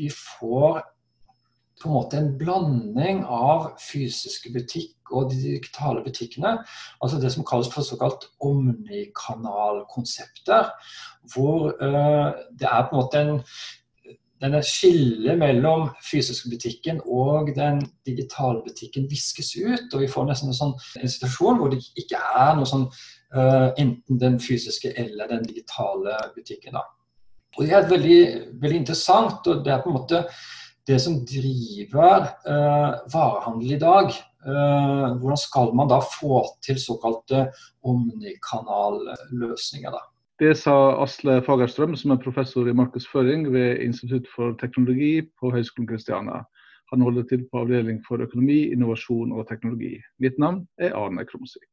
vi får på en måte en blanding av fysiske butikk og de digitale butikkene. Altså det som kalles for såkalt omnikanalkonsepter. Hvor uh, det er på en måte en denne skillet mellom fysiske butikken og den digitale butikken viskes ut. Og vi får nesten en, sånn, en situasjon hvor det ikke er noe sånn uh, enten den fysiske eller den digitale butikken. Da. Og Det er veldig, veldig interessant, og det er på en måte det som driver uh, varehandel i dag. Uh, hvordan skal man da få til såkalte omnikanalløsninger? da? Det sa Asle Fagerstrøm, som er professor i markedsføring ved Institutt for teknologi på Høgskolen Kristiania. Han holder til på avdeling for økonomi, innovasjon og teknologi. Mitt navn er Arne Krumsvik.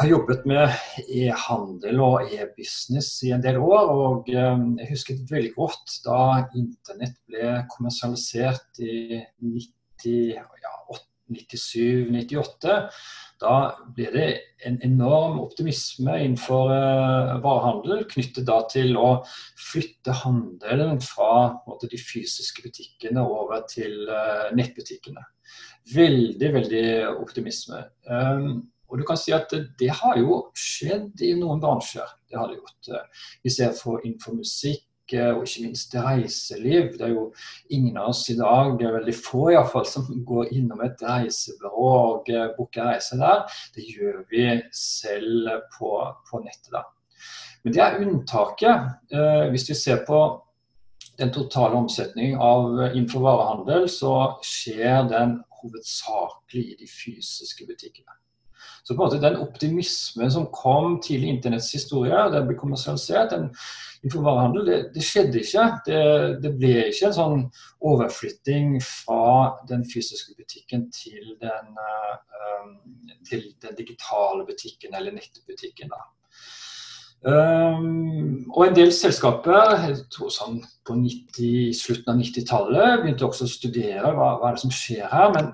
Har jobbet med e-handel og e-business i en del år. og eh, Jeg husker veldig godt da internett ble kommersialisert i 97-98. Da ble det en enorm optimisme innenfor uh, varehandel, knyttet da til å flytte handelen fra måte, de fysiske butikkene over til uh, nettbutikkene. Veldig, veldig optimisme. Og du kan si at det har jo skjedd i noen bransjer. Det har det gjort. Vi ser for innenfor musikk eh, og ikke minst reiseliv. Det er jo ingen av oss i dag, det er veldig få iallfall, som går innom et reisebyrå og eh, booker reise der. Det gjør vi selv på, på nettet. da. Men det er unntaket. Eh, hvis vi ser på den totale omsetningen av innenfor varehandel, så skjer den hovedsakelig i de fysiske butikkene. Så på en måte den optimismen som kom tidlig i internetts historie, den ble kommersialisert, den innenfor varehandel, det, det, skjedde ikke. Det, det, ble ikke en sånn overflytting fra den fysiske butikken til den, uh, til den digitale butikken eller nettbutikken. da. Um, og en del selskaper sånn på 90, slutten av 90-tallet begynte også å studere hva, hva er det som skjer her, men,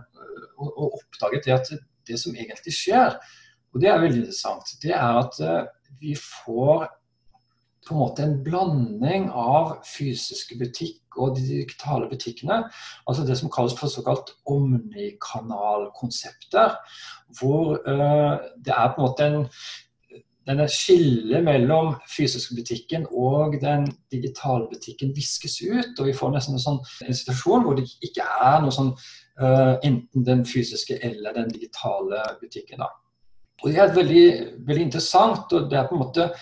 og, og oppdaget det at det som egentlig skjer, og det er veldig interessant, det er at eh, vi får på en måte en blanding av fysiske butikk og de digitale butikkene. Altså det som kalles for såkalt omnikanalkonsepter. Hvor uh, det er på en måte en denne skillet mellom fysiske butikken og den digitale butikken viskes ut. Og vi får nesten en, sånn, situasjon hvor det ikke er noe sånn Uh, enten den fysiske eller den digitale butikken. Da. Og Det er veldig, veldig, interessant, og det er på en måte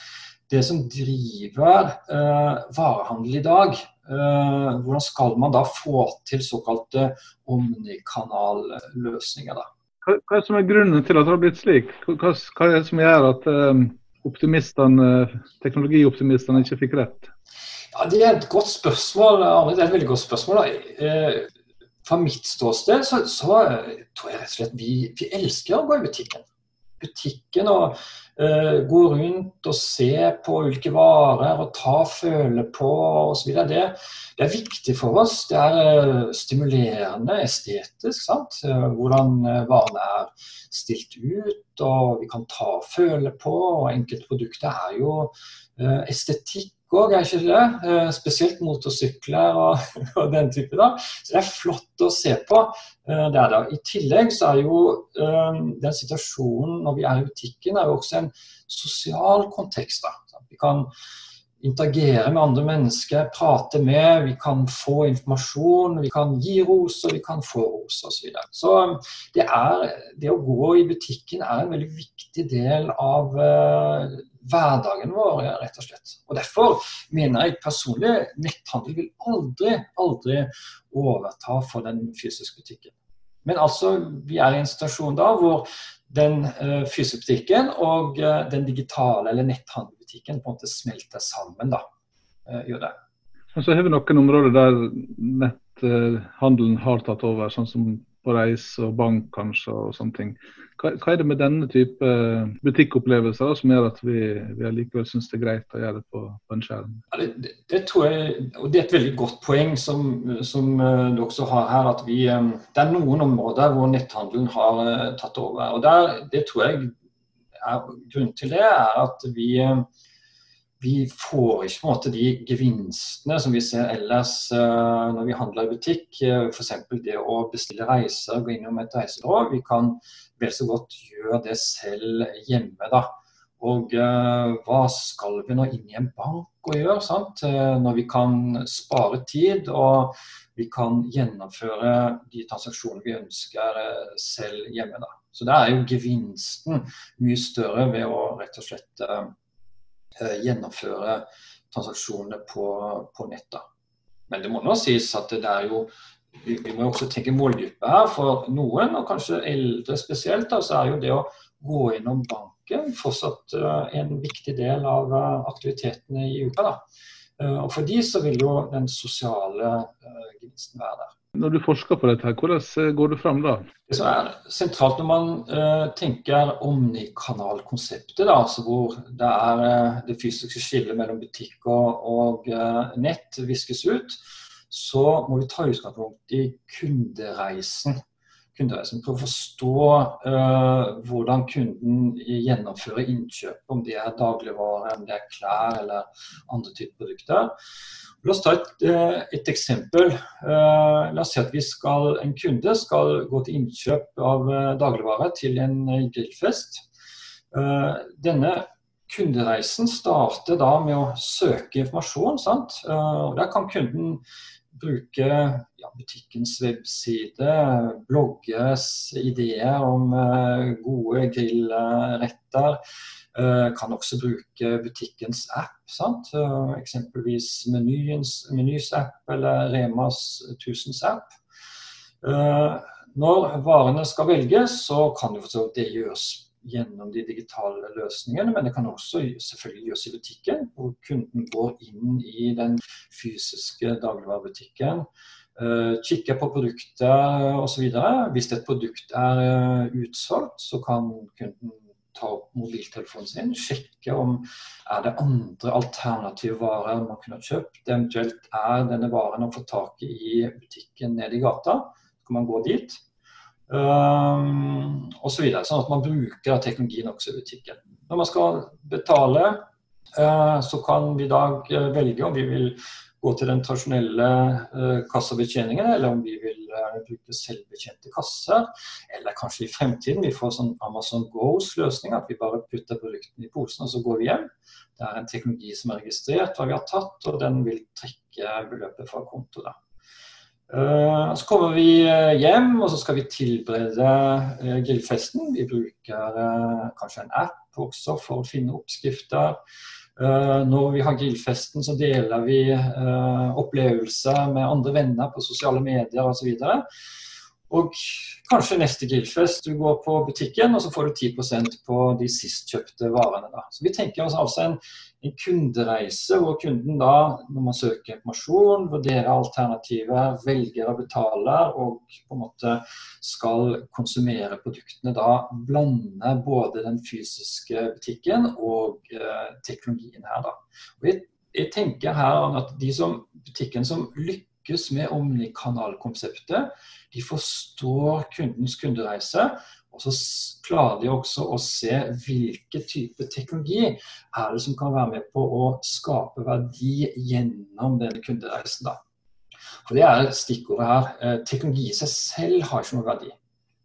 det som driver uh, varehandel i dag. Uh, hvordan skal man da få til såkalte omnikanalløsninger? da? Hva, hva er som er grunnen til at det har blitt slik? Hva, er det som gjør at optimistene, teknologioptimistene ikke fikk rett? Ja, Det er et godt spørsmål. Det er et veldig godt spørsmål. Da fra mitt ståsted så, så, tror jeg rett og slett vi, vi, elsker å gå i butikken. Butikken og uh, gå rundt og se på ulike varer og ta føle på osv. Det, det er viktig for oss. Det er uh, stimulerende estetisk. sant? Uh, hvordan varene er stilt ut, og vi kan ta føle på. og Enkelte produkter er jo estetikk òg, er ikke det? Eh, spesielt motorsykler og, og, den type. da. Så det er flott å se på. Eh, det er det. I tillegg så er jo eh, den situasjonen når vi er i butikken, er jo også en sosial kontekst. da. Vi kan interagere med andre mennesker, prate med, vi kan få informasjon, vi kan gi ros vi kan få ros osv. Så, videre. så det, er, det å gå i butikken er en veldig viktig del av uh, hverdagen vår, rett og slett. Og Derfor mener jeg personlig netthandel vil aldri, aldri overta for den fysiske butikken. Men altså, vi er i en situasjon da hvor den uh, fysiske butikken og uh, den digitale eller netthandelbutikken på en måte smelter sammen. da, gjør det. Og så har vi noen områder der netthandelen har tatt over, sånn som på reise og bank kanskje og sånne ting. Hva, hva er det med denne type butikkopplevelser da, som gjør at vi, vi allikevel syns det er greit å gjøre det på, på en skjerm? Ja, det, det, tror jeg, og det er et veldig godt poeng som, som uh, du også har her. at vi, um, Det er noen områder hvor netthandelen har tatt over. og der, Det tror jeg er, grunnen til det er at vi vi får ikke på en måte de gevinstene som vi ser ellers uh, når vi handler i butikk. Uh, F.eks. det å bestille reiser, gå innom et reisebyrå. Vi kan vel så godt gjøre det selv hjemme. da. Og uh, hva skal vi nå inn i en bank og gjøre, sant? Når vi kan spare tid og vi kan gjennomføre de transaksjonene vi ønsker selv hjemme. da. Så det er jo gevinsten mye større ved å rett og slett Eh, gjennomføre transaksjonene på, på nettet. Men det må nå sies at det er jo vi, vi må også tenke målgruppe her. For noen, og kanskje eldre spesielt, da, så er jo det å gå innom banken fortsatt uh, en viktig del av uh, aktivitetene i uka. Da. Uh, og for de så vil jo den sosiale gevinsten være der. Når du forsker på dette, her, hvordan eh, går du fram da? Det som er sentralt når man uh, tenker omnikanalkonseptet, altså hvor det er uh, det fysiske skillet mellom butikk og, og uh, nett viskes ut, så må vi ta utgangspunkt i kundereisen kundereisen for å forstå uh, hvordan kunden gjennomfører innkjøp, om det er dagligvarer, om det er klær eller andre typer produkter. La oss ta et, uh, et eksempel. Uh, la oss si at skal, en kunde skal gå til innkjøp av dagligvarer til en grillfest. Denne kundereisen starter da med å søke informasjon. Sant? Der kan kunden bruke ja, butikkens webside, blogges ideer om uh, gode grillretter. Uh, kan også bruke butikkens app, sant? Uh, eksempelvis Menyens, Menys app eller Remas 1000s app. når varene skal velges, så kan det gjøres gjennom de digitale løsningene, men det kan også selvfølgelig gjøres i butikken, hvor kunden går inn i den fysiske dagligvarebutikken. Uh, kikker på produktet osv. Hvis et produkt er uh, utsolgt, så kan kunden ta opp mobiltelefonen sin, sjekke om er det andre alternative varer man kunne kjøpt. Eventuelt er denne varen å få tak i i butikken nede i gata. Så kan man gå dit. Um, og så videre, sånn at man bruker teknologien også i butikken. Når man skal betale, uh, så kan vi i dag uh, velge om vi vil gå til den tradisjonelle uh, kassabetjeningen, eller om vi vil uh, bruke selvbetjente kasser. Eller kanskje i fremtiden vi får sånn Amazon Goes-løsning, at vi bare putter produktene i posen og så går vi hjem. Det er en teknologi som er registrert hva vi har tatt, og den vil trekke beløpet fra konto. Uh, så kommer vi eh, hjem og så skal vi tilberede uh, grillfesten. Vi bruker kanskje en app også for å finne oppskrifter. når vi har grillfesten, så deler vi opplevelser med andre venner på sosiale medier osv. Og kanskje neste grillfest du går på butikken, og så får du 10% på de sist kjøpte varene. Da. Så Vi tenker oss altså en, en, kundereise hvor kunden da, når man søker informasjon, vurderer alternativer, velger og betaler, og på en måte skal konsumere produktene, da blande både den fysiske butikken og eh, teknologien her. da. Og jeg, jeg tenker her at de som, butikken som lykkes lykkes med omnikanalkonseptet. De forstår kundens kundereise. Og så klarer de også å se hvilke type teknologi er det som kan være med på å skape verdi gjennom denne kundereisen. Da. For Det er stikkordet her. Eh, teknologi i seg selv har ikke noe verdi.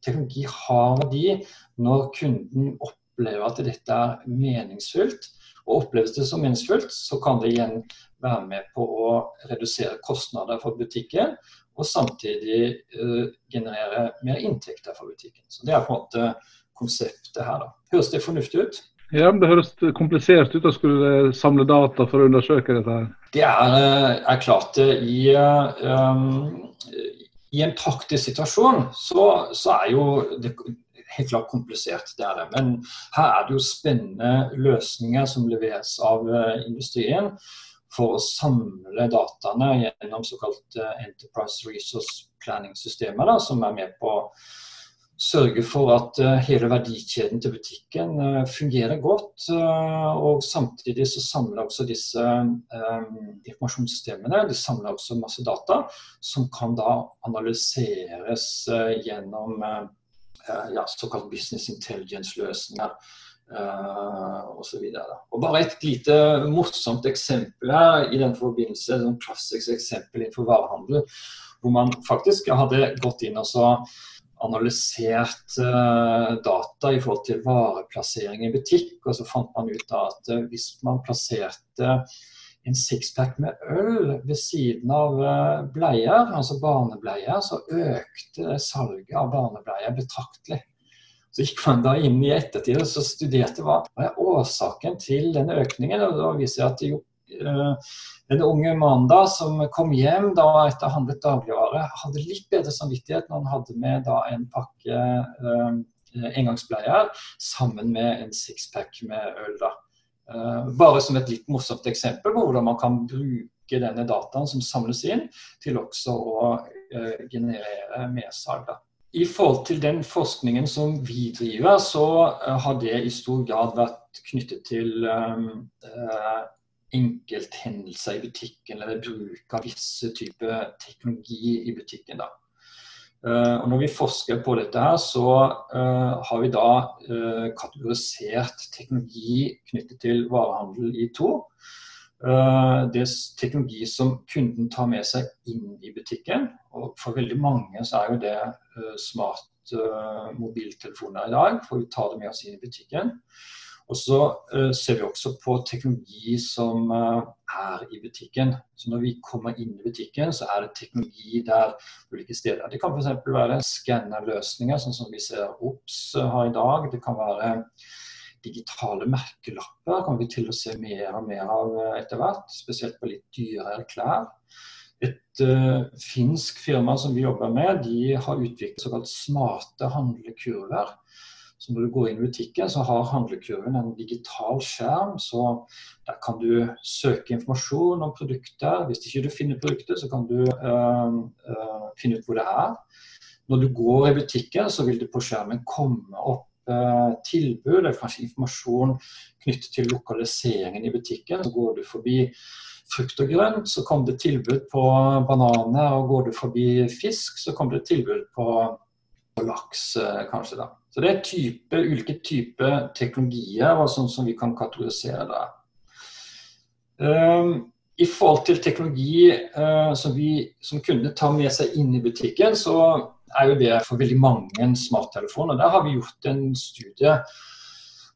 Teknologi har verdi når kunden opplever at dette er meningsfullt. Og Oppleves det som meningsfullt, så kan det igjen være med på å redusere kostnader for butikken, og samtidig uh, generere mer inntekter for butikken. Så Det er på en måte konseptet her. da. Høres det fornuftig ut? Ja, men Det høres komplisert ut å skulle samle data for å undersøke dette. her. Det er, eh, er klart. I, um, I, en praktisk situasjon så, så er jo det helt klart komplisert. det er det. Men her er det jo spennende løsninger som leveres av industrien for å samle dataene gjennom såkalt Enterprise Resource Planning-systemer, som er med på å sørge for at uh, hele verdikjeden til butikken fungerer godt. Og samtidig så samler også disse informasjonssystemene de samler også masse data som kan da analyseres gjennom ja, såkalt business intelligence-løsninger. Uh, så og bare et lite morsomt eksempel her i den forbindelse, et klassisk eksempel innenfor varehandel, hvor man faktisk hadde gått inn og så analysert uh, data i forhold til vareplassering i butikk. Og så fant man ut da at hvis man plasserte en sixpack med øl ved siden av uh, bleier, altså barnebleier, så økte salget av barnebleier betraktelig. Så gikk man da inn i ettertid og så studerte hva er årsaken til den økningen. og Da viser det at jo den unge mannen da, som kom hjem da etter å ha handlet dagligvare, hadde litt bedre samvittighet når han hadde med da en pakke eh, engangsbleier sammen med en sixpack med øl. da. Uh, bare som et litt morsomt eksempel på hvordan man kan bruke denne dataen som samles inn, til også å uh, generere mersalg. I forhold til den forskningen som vi driver, så har det i stor grad vært knyttet til enkelthendelser i butikken, eller bruk av visse typer teknologi i butikken. Uh, og når vi forsker på dette, her, så uh, har vi da uh, kategorisert teknologi knyttet til varehandel i to. det er teknologi som kunden tar med seg inn i butikken. Og for veldig mange så er jo det smart mobiltelefoner i dag, for vi tar det med oss inn i butikken. Og så uh, ser vi også på teknologi som uh, er i butikken. Så når vi kommer inn i butikken, så er det teknologi der ulike steder. Det kan f.eks. være skannerløsninger, sånn som vi ser OBS uh, har i dag. Det kan være digitale merkelapper, kan vi til å se mer og mer av etter hvert. Spesielt på litt dyrere klær. Et uh, finsk firma som vi jobber med, de har utviklet såkalt smarte handlekurver. Så når du går inn i butikken, så har handlekurven en digital skjerm. Så der kan du søke informasjon om produkter. Hvis ikke du finner produktet, så kan du øh, øh, finne ut hvor det er. Når du går i butikken, så vil det på skjermen komme opp uh, tilbud eller kanskje informasjon knyttet til lokaliseringen i butikken. Så går du forbi frukt og grønt, så kommer det tilbud på bananer. Og går du forbi fisk, så kommer det tilbud på, laks, kanskje. da. Så det er type, ulike typer teknologier og sånn som vi kan kategorisere det. Um, I forhold til teknologi uh, som, vi, som kundene tar med seg inn i butikken, så er jo det for veldig mange en smarttelefon. Og der har vi gjort en studie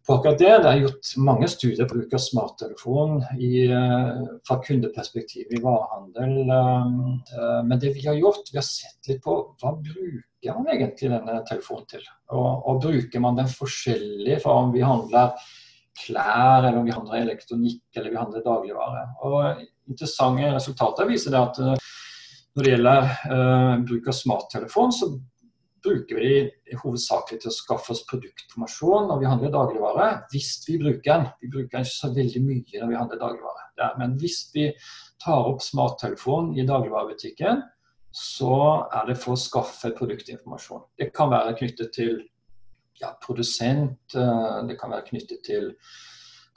på akkurat det. Det er gjort mange studier på bruk av smarttelefon i, uh, fra kundeperspektiv i varehandel. Uh, men det vi har gjort, vi har sett litt på hva bruker man egentlig denne telefonen til? Og, og bruker man den forskjellig fra om vi handler klær, eller om vi handler elektronikk eller vi handler dagligvare? Og Interessante resultater viser det at når det gjelder uh, bruk av smarttelefon, så bruker vi hovedsakelig til å skaffe oss produktformasjon når vi handler dagligvare, hvis vi bruker den. Vi bruker den ikke så veldig mye når vi handler dagligvare. Ja, men hvis vi tar opp smarttelefonen i dagligvarebutikken, så er det for å skaffe produktinformasjon. Det kan være knyttet til ja, produsent, eh, det kan være knyttet til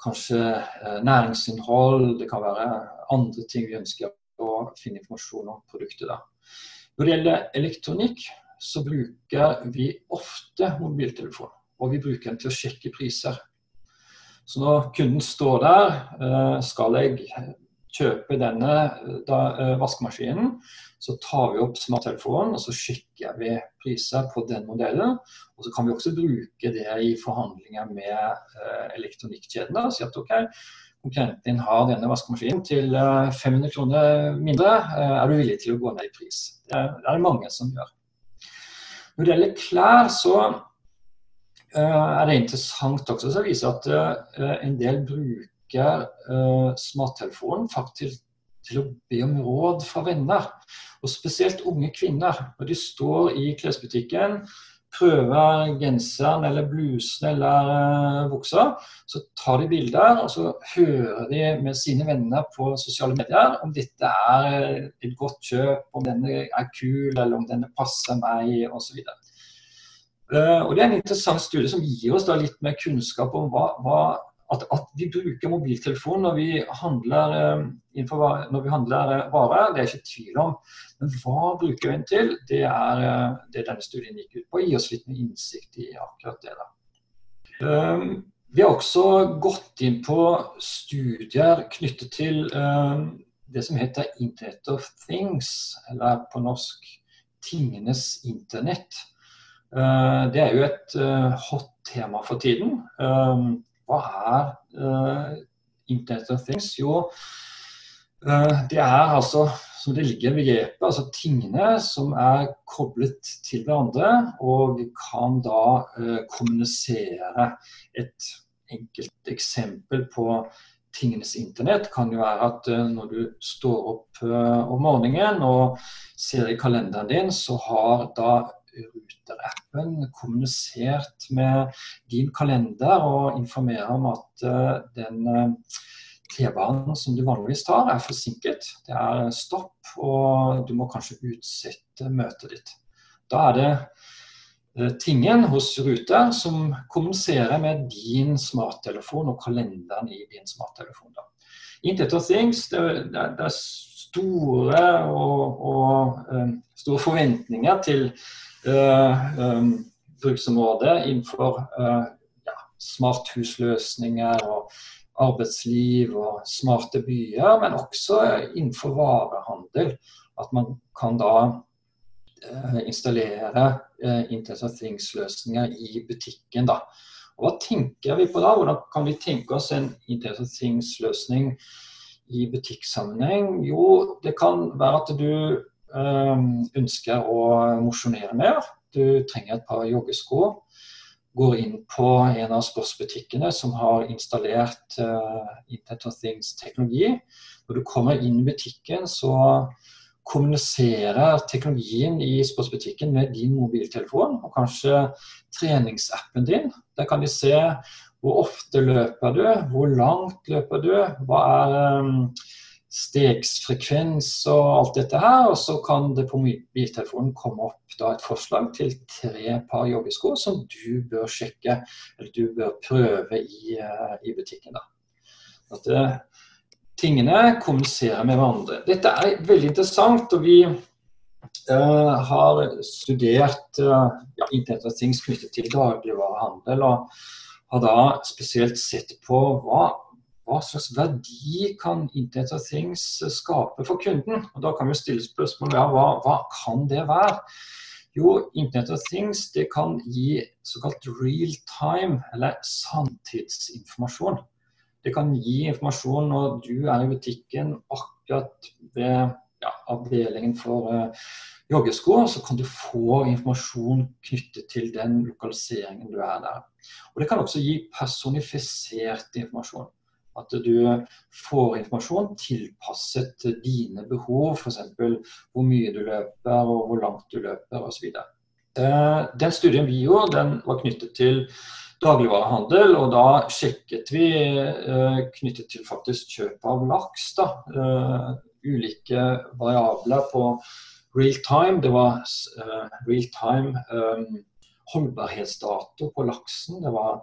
kanskje eh, næringsinnhold, det kan være andre ting vi ønsker å finne informasjon om produktet. Da. Når det gjelder elektronikk, så bruker vi ofte mobiltelefon. Og vi bruker den til å sjekke priser. Så når kunden står der, eh, skal jeg kjøpe denne vaskemaskinen, så tar vi opp smarttelefonen og så sjekker vi priser på den modellen. Og så kan vi også bruke det i forhandlinger med uh, elektronikkjedene. si at ok, konkurrenten din har denne vaskemaskinen til 500 eh, kroner mindre. Er du villig til å gå ned i pris? Det er det mange som gjør. Når det gjelder klær, så uh, er det interessant også å vise at en del bruker smarttelefonen faktisk til å be om råd fra venner. Og spesielt unge kvinner. Når de står i klesbutikken, prøver genseren eller blusen eller uh, buksa, så tar de bilder og så hører de med sine venner på sosiale medier om dette er et godt kjøp, om denne er kul eller om denne passer meg osv. Uh, og Det er en interessant studie som gir oss da litt mer kunnskap om hva, hva at, at, vi bruker mobiltelefon når vi handler, innenfor, når vi handler varer, det er ikke tvil om. Men hva bruker vi den til? Det er eh, det denne studien gikk ut på. Gi oss litt innsikt i akkurat det. da. Vi har også gått inn på studier knyttet til det som heter Internet of Things, eller på norsk Tingenes internett. Det er jo et hot tema for tiden. Hva er uh, Internet of Things? Jo, det er altså som det ligger ved begrepet, altså tingene som er koblet til hverandre og kan da uh, kommunisere. Et enkelt eksempel på tingenes internett kan jo være at når du står opp om morgenen og ser i kalenderen din, så har da Ruter-appen kommunisert med din kalender og informerer om at eh, den eh, T-banen som du vanligvis tar, er forsinket. Det er stopp, og du må kanskje utsette møtet ditt. Da er det eh, tingen hos Ruter som kommuniserer med din smarttelefon og kalenderen i din smarttelefon. Da. Internet of Things det, er store, og, og um, store forventninger til uh, um, bruksområdet innenfor uh, ja, smarthusløsninger og arbeidsliv og smarte byer, men også innenfor varehandel. At man kan da eh, installere eh, Internet of Things-løsninger i butikken. da. Og Hva tenker vi på da? Hvordan kan vi tenke oss en Internet Things-løsning i butikksammenheng? Jo, det kan være at du ønsker å mosjonere mer. Du trenger et par joggesko går inn på en av sportsbutikkene som har installert uh, Internet of Things-teknologi. Når du kommer inn i butikken, så kommuniserer teknologien i sportsbutikken med din mobiltelefon og kanskje treningsappen din. Der kan de se hvor ofte løper du, hvor langt løper du, hva er um, stegsfrekvens og alt dette her. Og så kan det på mobiltelefonen komme opp da, et forslag til tre par joggesko som du bør sjekke, eller du bør prøve i, uh, i butikken. da. At det, tingene kommuniserer med hverandre. Dette er veldig interessant. og vi uh, har studert ja, internett og ting knyttet til dagligvarehandel. og har da spesielt sett på hva hva slags verdi kan Internet of Things skape for kunden? Og Da kan vi stille spørsmål ja, hva, hva kan det være? Jo, Internet of Things det kan gi såkalt real time, eller sanntidsinformasjon. Det kan gi informasjon når du er i butikken akkurat ved ja, avdelingen for uh, joggesko, så kan du få informasjon knyttet til den lokaliseringen du er der. Og Det kan også gi personifisert informasjon. At du får informasjon tilpasset dine behov, f.eks. hvor mye du løper og hvor langt du løper osv. Eh, den studien vi gjorde, den var knyttet til dagligvarehandel, og da sjekket vi eh, knyttet til faktisk kjøp av laks. da, eh, Ulike variabler på real time. Det var real time holdbarhetsdato på laksen. Det var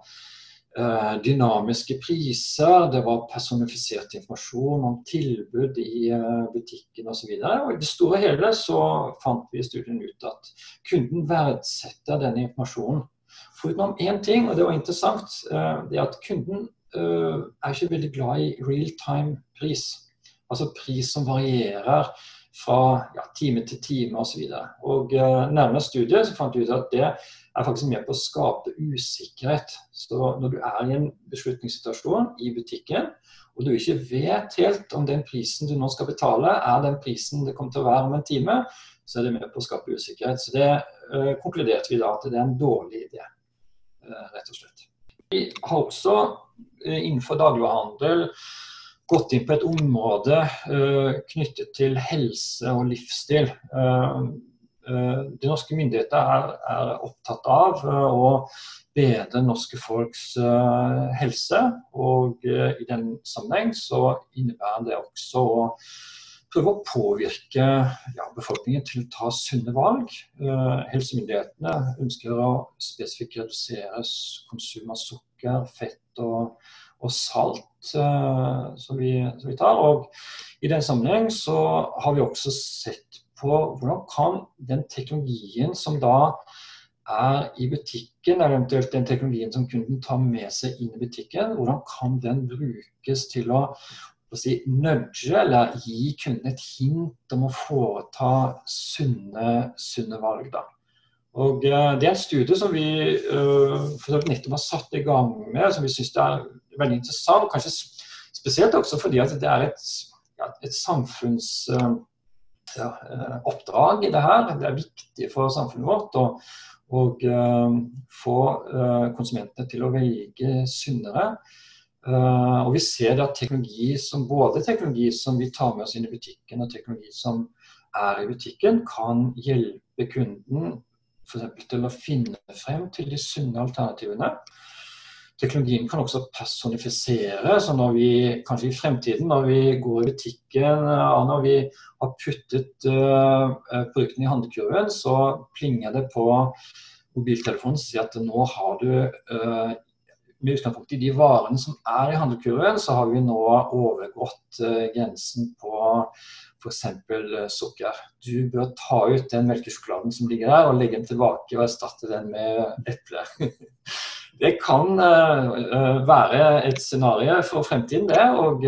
dynamiske priser, det var personifisert informasjon om tilbud i eh, butikken osv. I det store og hele så fant vi i studien ut at kunden verdsetter denne informasjonen. Forutenom én ting, og det var interessant, eh, det er at kunden er ikke veldig glad i real time pris. Altså pris som varierer fra ja, time til time osv. Og nærmere studiet så fant vi ut at det er faktisk med på å skape usikkerhet. Så når du er i en beslutningssituasjon i butikken, og du ikke vet helt om den prisen du nå skal betale, er den prisen det kommer til å være om en time, så er det med på å skape usikkerhet. Så det uh, konkluderte vi da at det er en dårlig idé, uh, rett og slett. Vi har også uh, innenfor dagligvarehandel gått inn på et område knyttet til helse og livsstil. de norske myndigheter er, er opptatt av å bedre norske folks helse. Og i den sammenheng så innebærer det også å prøve å påvirke ja, befolkningen til å ta sunne valg. Uh, helsemyndighetene ønsker å spesifikt redusere konsum av sukker, fett og, og salt uh, som, vi, som, vi, tar. Og I den sammenheng så har vi også sett på hvordan kan den teknologien som da er i butikken, eller eventuelt den teknologien som kunden tar med seg inn i butikken, hvordan kan den brukes til å si, nudge eller gi kunden et hint om å foreta sunne, sunne valg. Da. Og uh, Det er en studie som vi uh, nettopp har satt i gang med, som vi syns er veldig interessant. Kanskje spesielt også fordi at det er et, ja, et samfunnsoppdrag uh, ja, i det her. Det er viktig for samfunnet vårt å få konsumentene til å velge sunnere. Uh, og vi ser at teknologi som, både teknologi som vi tar med oss inn i butikken, og teknologi som er i butikken, kan hjelpe kunden f.eks. til å finne frem til de sunne alternativene. Teknologien kan også personifisere. så når vi, Kanskje i fremtiden, når vi går i butikken og når vi har puttet uh, produktene i handlekurven, så plinger det på mobiltelefonen og sier at nå har du uh, med utgangspunkt i de varene som er i handlekurven, så har vi nå overgått uh, grensen på f.eks. Eh, sukker. Du bør ta ut den melkesjokoladen som ligger der, og legge den tilbake og erstatte den med eple. det kan uh, være et scenario for fremtiden, det. og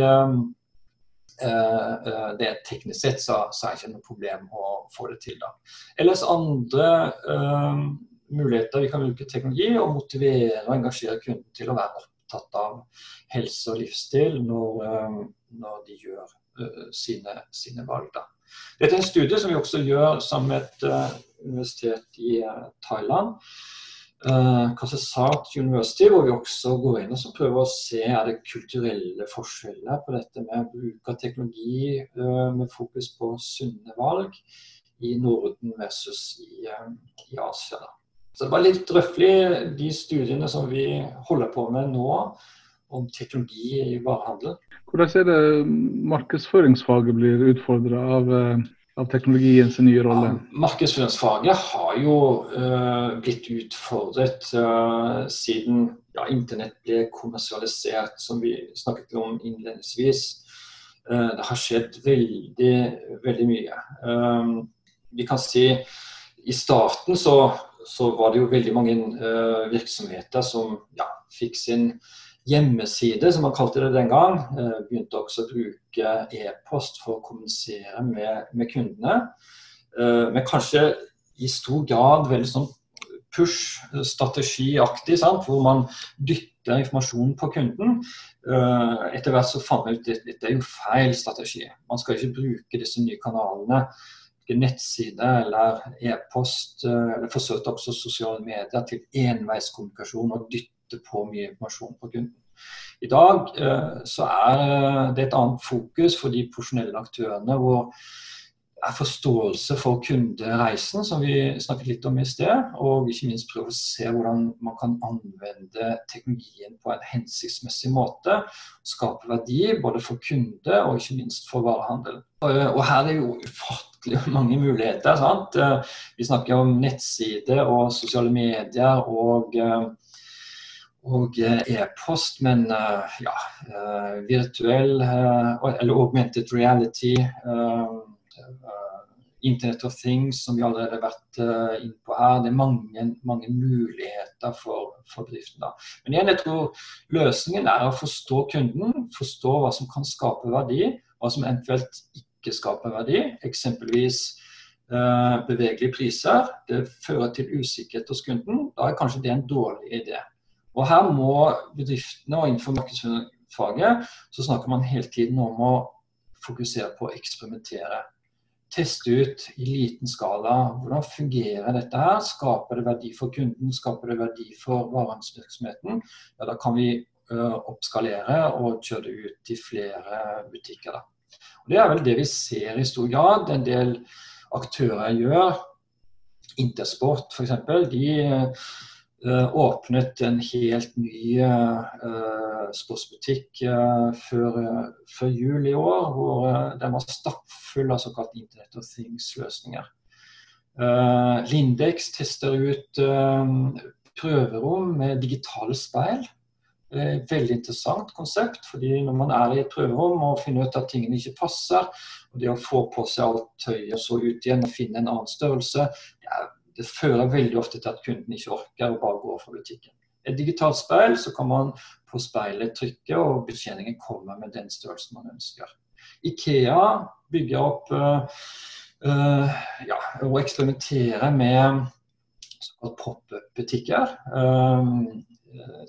det er Teknisk sett så er det ikke noe problem å få det til. da. Ellers andre muligheter vi kan bruke teknologi, og motivere og engasjere kunden til å være opptatt av helse og livsstil når, eh, når de gjør uh, sine, sine, valg. Da. Dette er en studie som vi også gjør sammen med et uh, universitet i Thailand. Uh, Kasesat University, hvor vi også går inn og prøver å se er det kulturelle forskjeller på dette med bruk av teknologi med fokus på sunne valg i Norden versus i, i Asia. Da. Så det var litt røftlig de studiene som vi holder på med nå om teknologi i varehandel. Hvordan er det markedsføringsfaget blir utfordra av, eh, av teknologiens nye rolle? Ja, markedsføringsfaget har jo uh, blitt utfordret uh, siden ja, internett ble kommersialisert, som vi snakket om innledningsvis. Uh, det har skjedd veldig, veldig mye. vi kan si i starten så så var det jo veldig mange uh, virksomheter som ja, fikk sin hjemmeside, som man kalte det den gang. Uh, begynte også å bruke e-post for å kommunisere med, med kundene. Uh, men kanskje i stor grad veldig sånn push-strategiaktig, hvor man dytter informasjonen på kunden. Etter hvert så fant man ut at dette er jo feil strategi. Man skal ikke bruke disse nye kanalene nettside eller e-post, eh, eller forsøkt også sosiale medier til enveiskommunikasjon og dytte på mye informasjon på kunden. I dag eh, så er det et annet fokus for de profesjonelle aktørene hvor er forståelse for kundereisen, som vi snakket litt om i sted. Og ikke minst prøve å se hvordan man kan anvende teknologien på en hensiktsmessig måte. Skape verdi både for kunde og ikke minst for varehandel. Og her er det jo mange muligheter. sant? Vi snakker om nettside og sosiale medier og og e-post, men ja, virtuell eller augmented reality Internet of Things, som vi allerede har vært inne inn på her. Det er mange, mange muligheter for, for bedriften. Da. Men igjen, jeg tror løsningen er å forstå kunden, forstå hva som kan skape verdi, hva som eventuelt ikke skaper verdi. Eksempelvis eh, bevegelige priser. Det fører til usikkerhet hos kunden. Da er kanskje det en dårlig idé. Og Her må bedriftene og innenfor markedsfaget så snakker man hele tiden om å fokusere på å eksperimentere teste ut i liten skala hvordan fungerer dette her. Skaper det verdi for kunden, skaper det verdi for varehandelsvirksomheten? Ja, da kan vi uh, oppskalere og kjøre det ut til flere butikker. Da. Og Det er vel det vi ser i stor grad. En del aktører gjør Intersport f.eks. De uh, åpnet en helt ny uh, sportsbutikk uh, før, før, jul i år, hvor den var stappfull av såkalt Internet of Things-løsninger. Lindex tester ut prøverom med digitale speil. Veldig interessant konsept, fordi når man er i et prøverom og finner ut at tingene ikke passer, og det å få på seg alt tøyet og så ut igjen og finne en annen størrelse, det er det fører veldig ofte til at kunden ikke orker å bare gå fra butikken. Et digitalt speil, så kan man på speilet trykke, og betjeningen kommer med den størrelsen man ønsker. Ikea bygger opp øh, øh, ja, og eksperimenterer med pop-up-butikker. Um,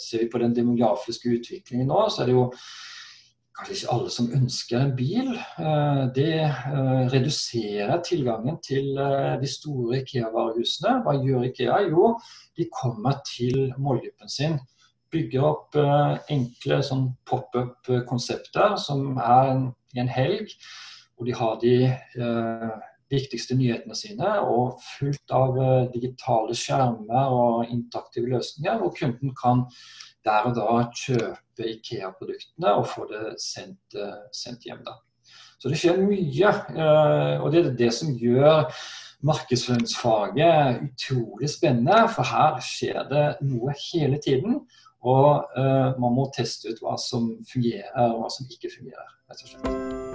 ser vi på den demografiske utviklingen nå, så er det jo kanskje ikke alle som ønsker en bil. Eh, det eh, reduserer tilgangen til eh, de store Ikea-varehusene. Hva gjør Ikea? Jo, de kommer til målgruppen sin. Bygger opp enkle sånn pop-up-konsepter som er i en helg. Hvor de har de eh, viktigste nyhetene sine, og fullt av digitale skjermer og interaktive løsninger. Hvor kunden kan der og da kjøpe Ikea-produktene og få det sendt, eh, sendt, hjem. da. Så det skjer mye, eh, og det er det som gjør markedsføringsfaget utrolig spennende. For her skjer det noe hele tiden. Og man må teste ut hva som fungerer og hva som ikke fungerer. rett og slett.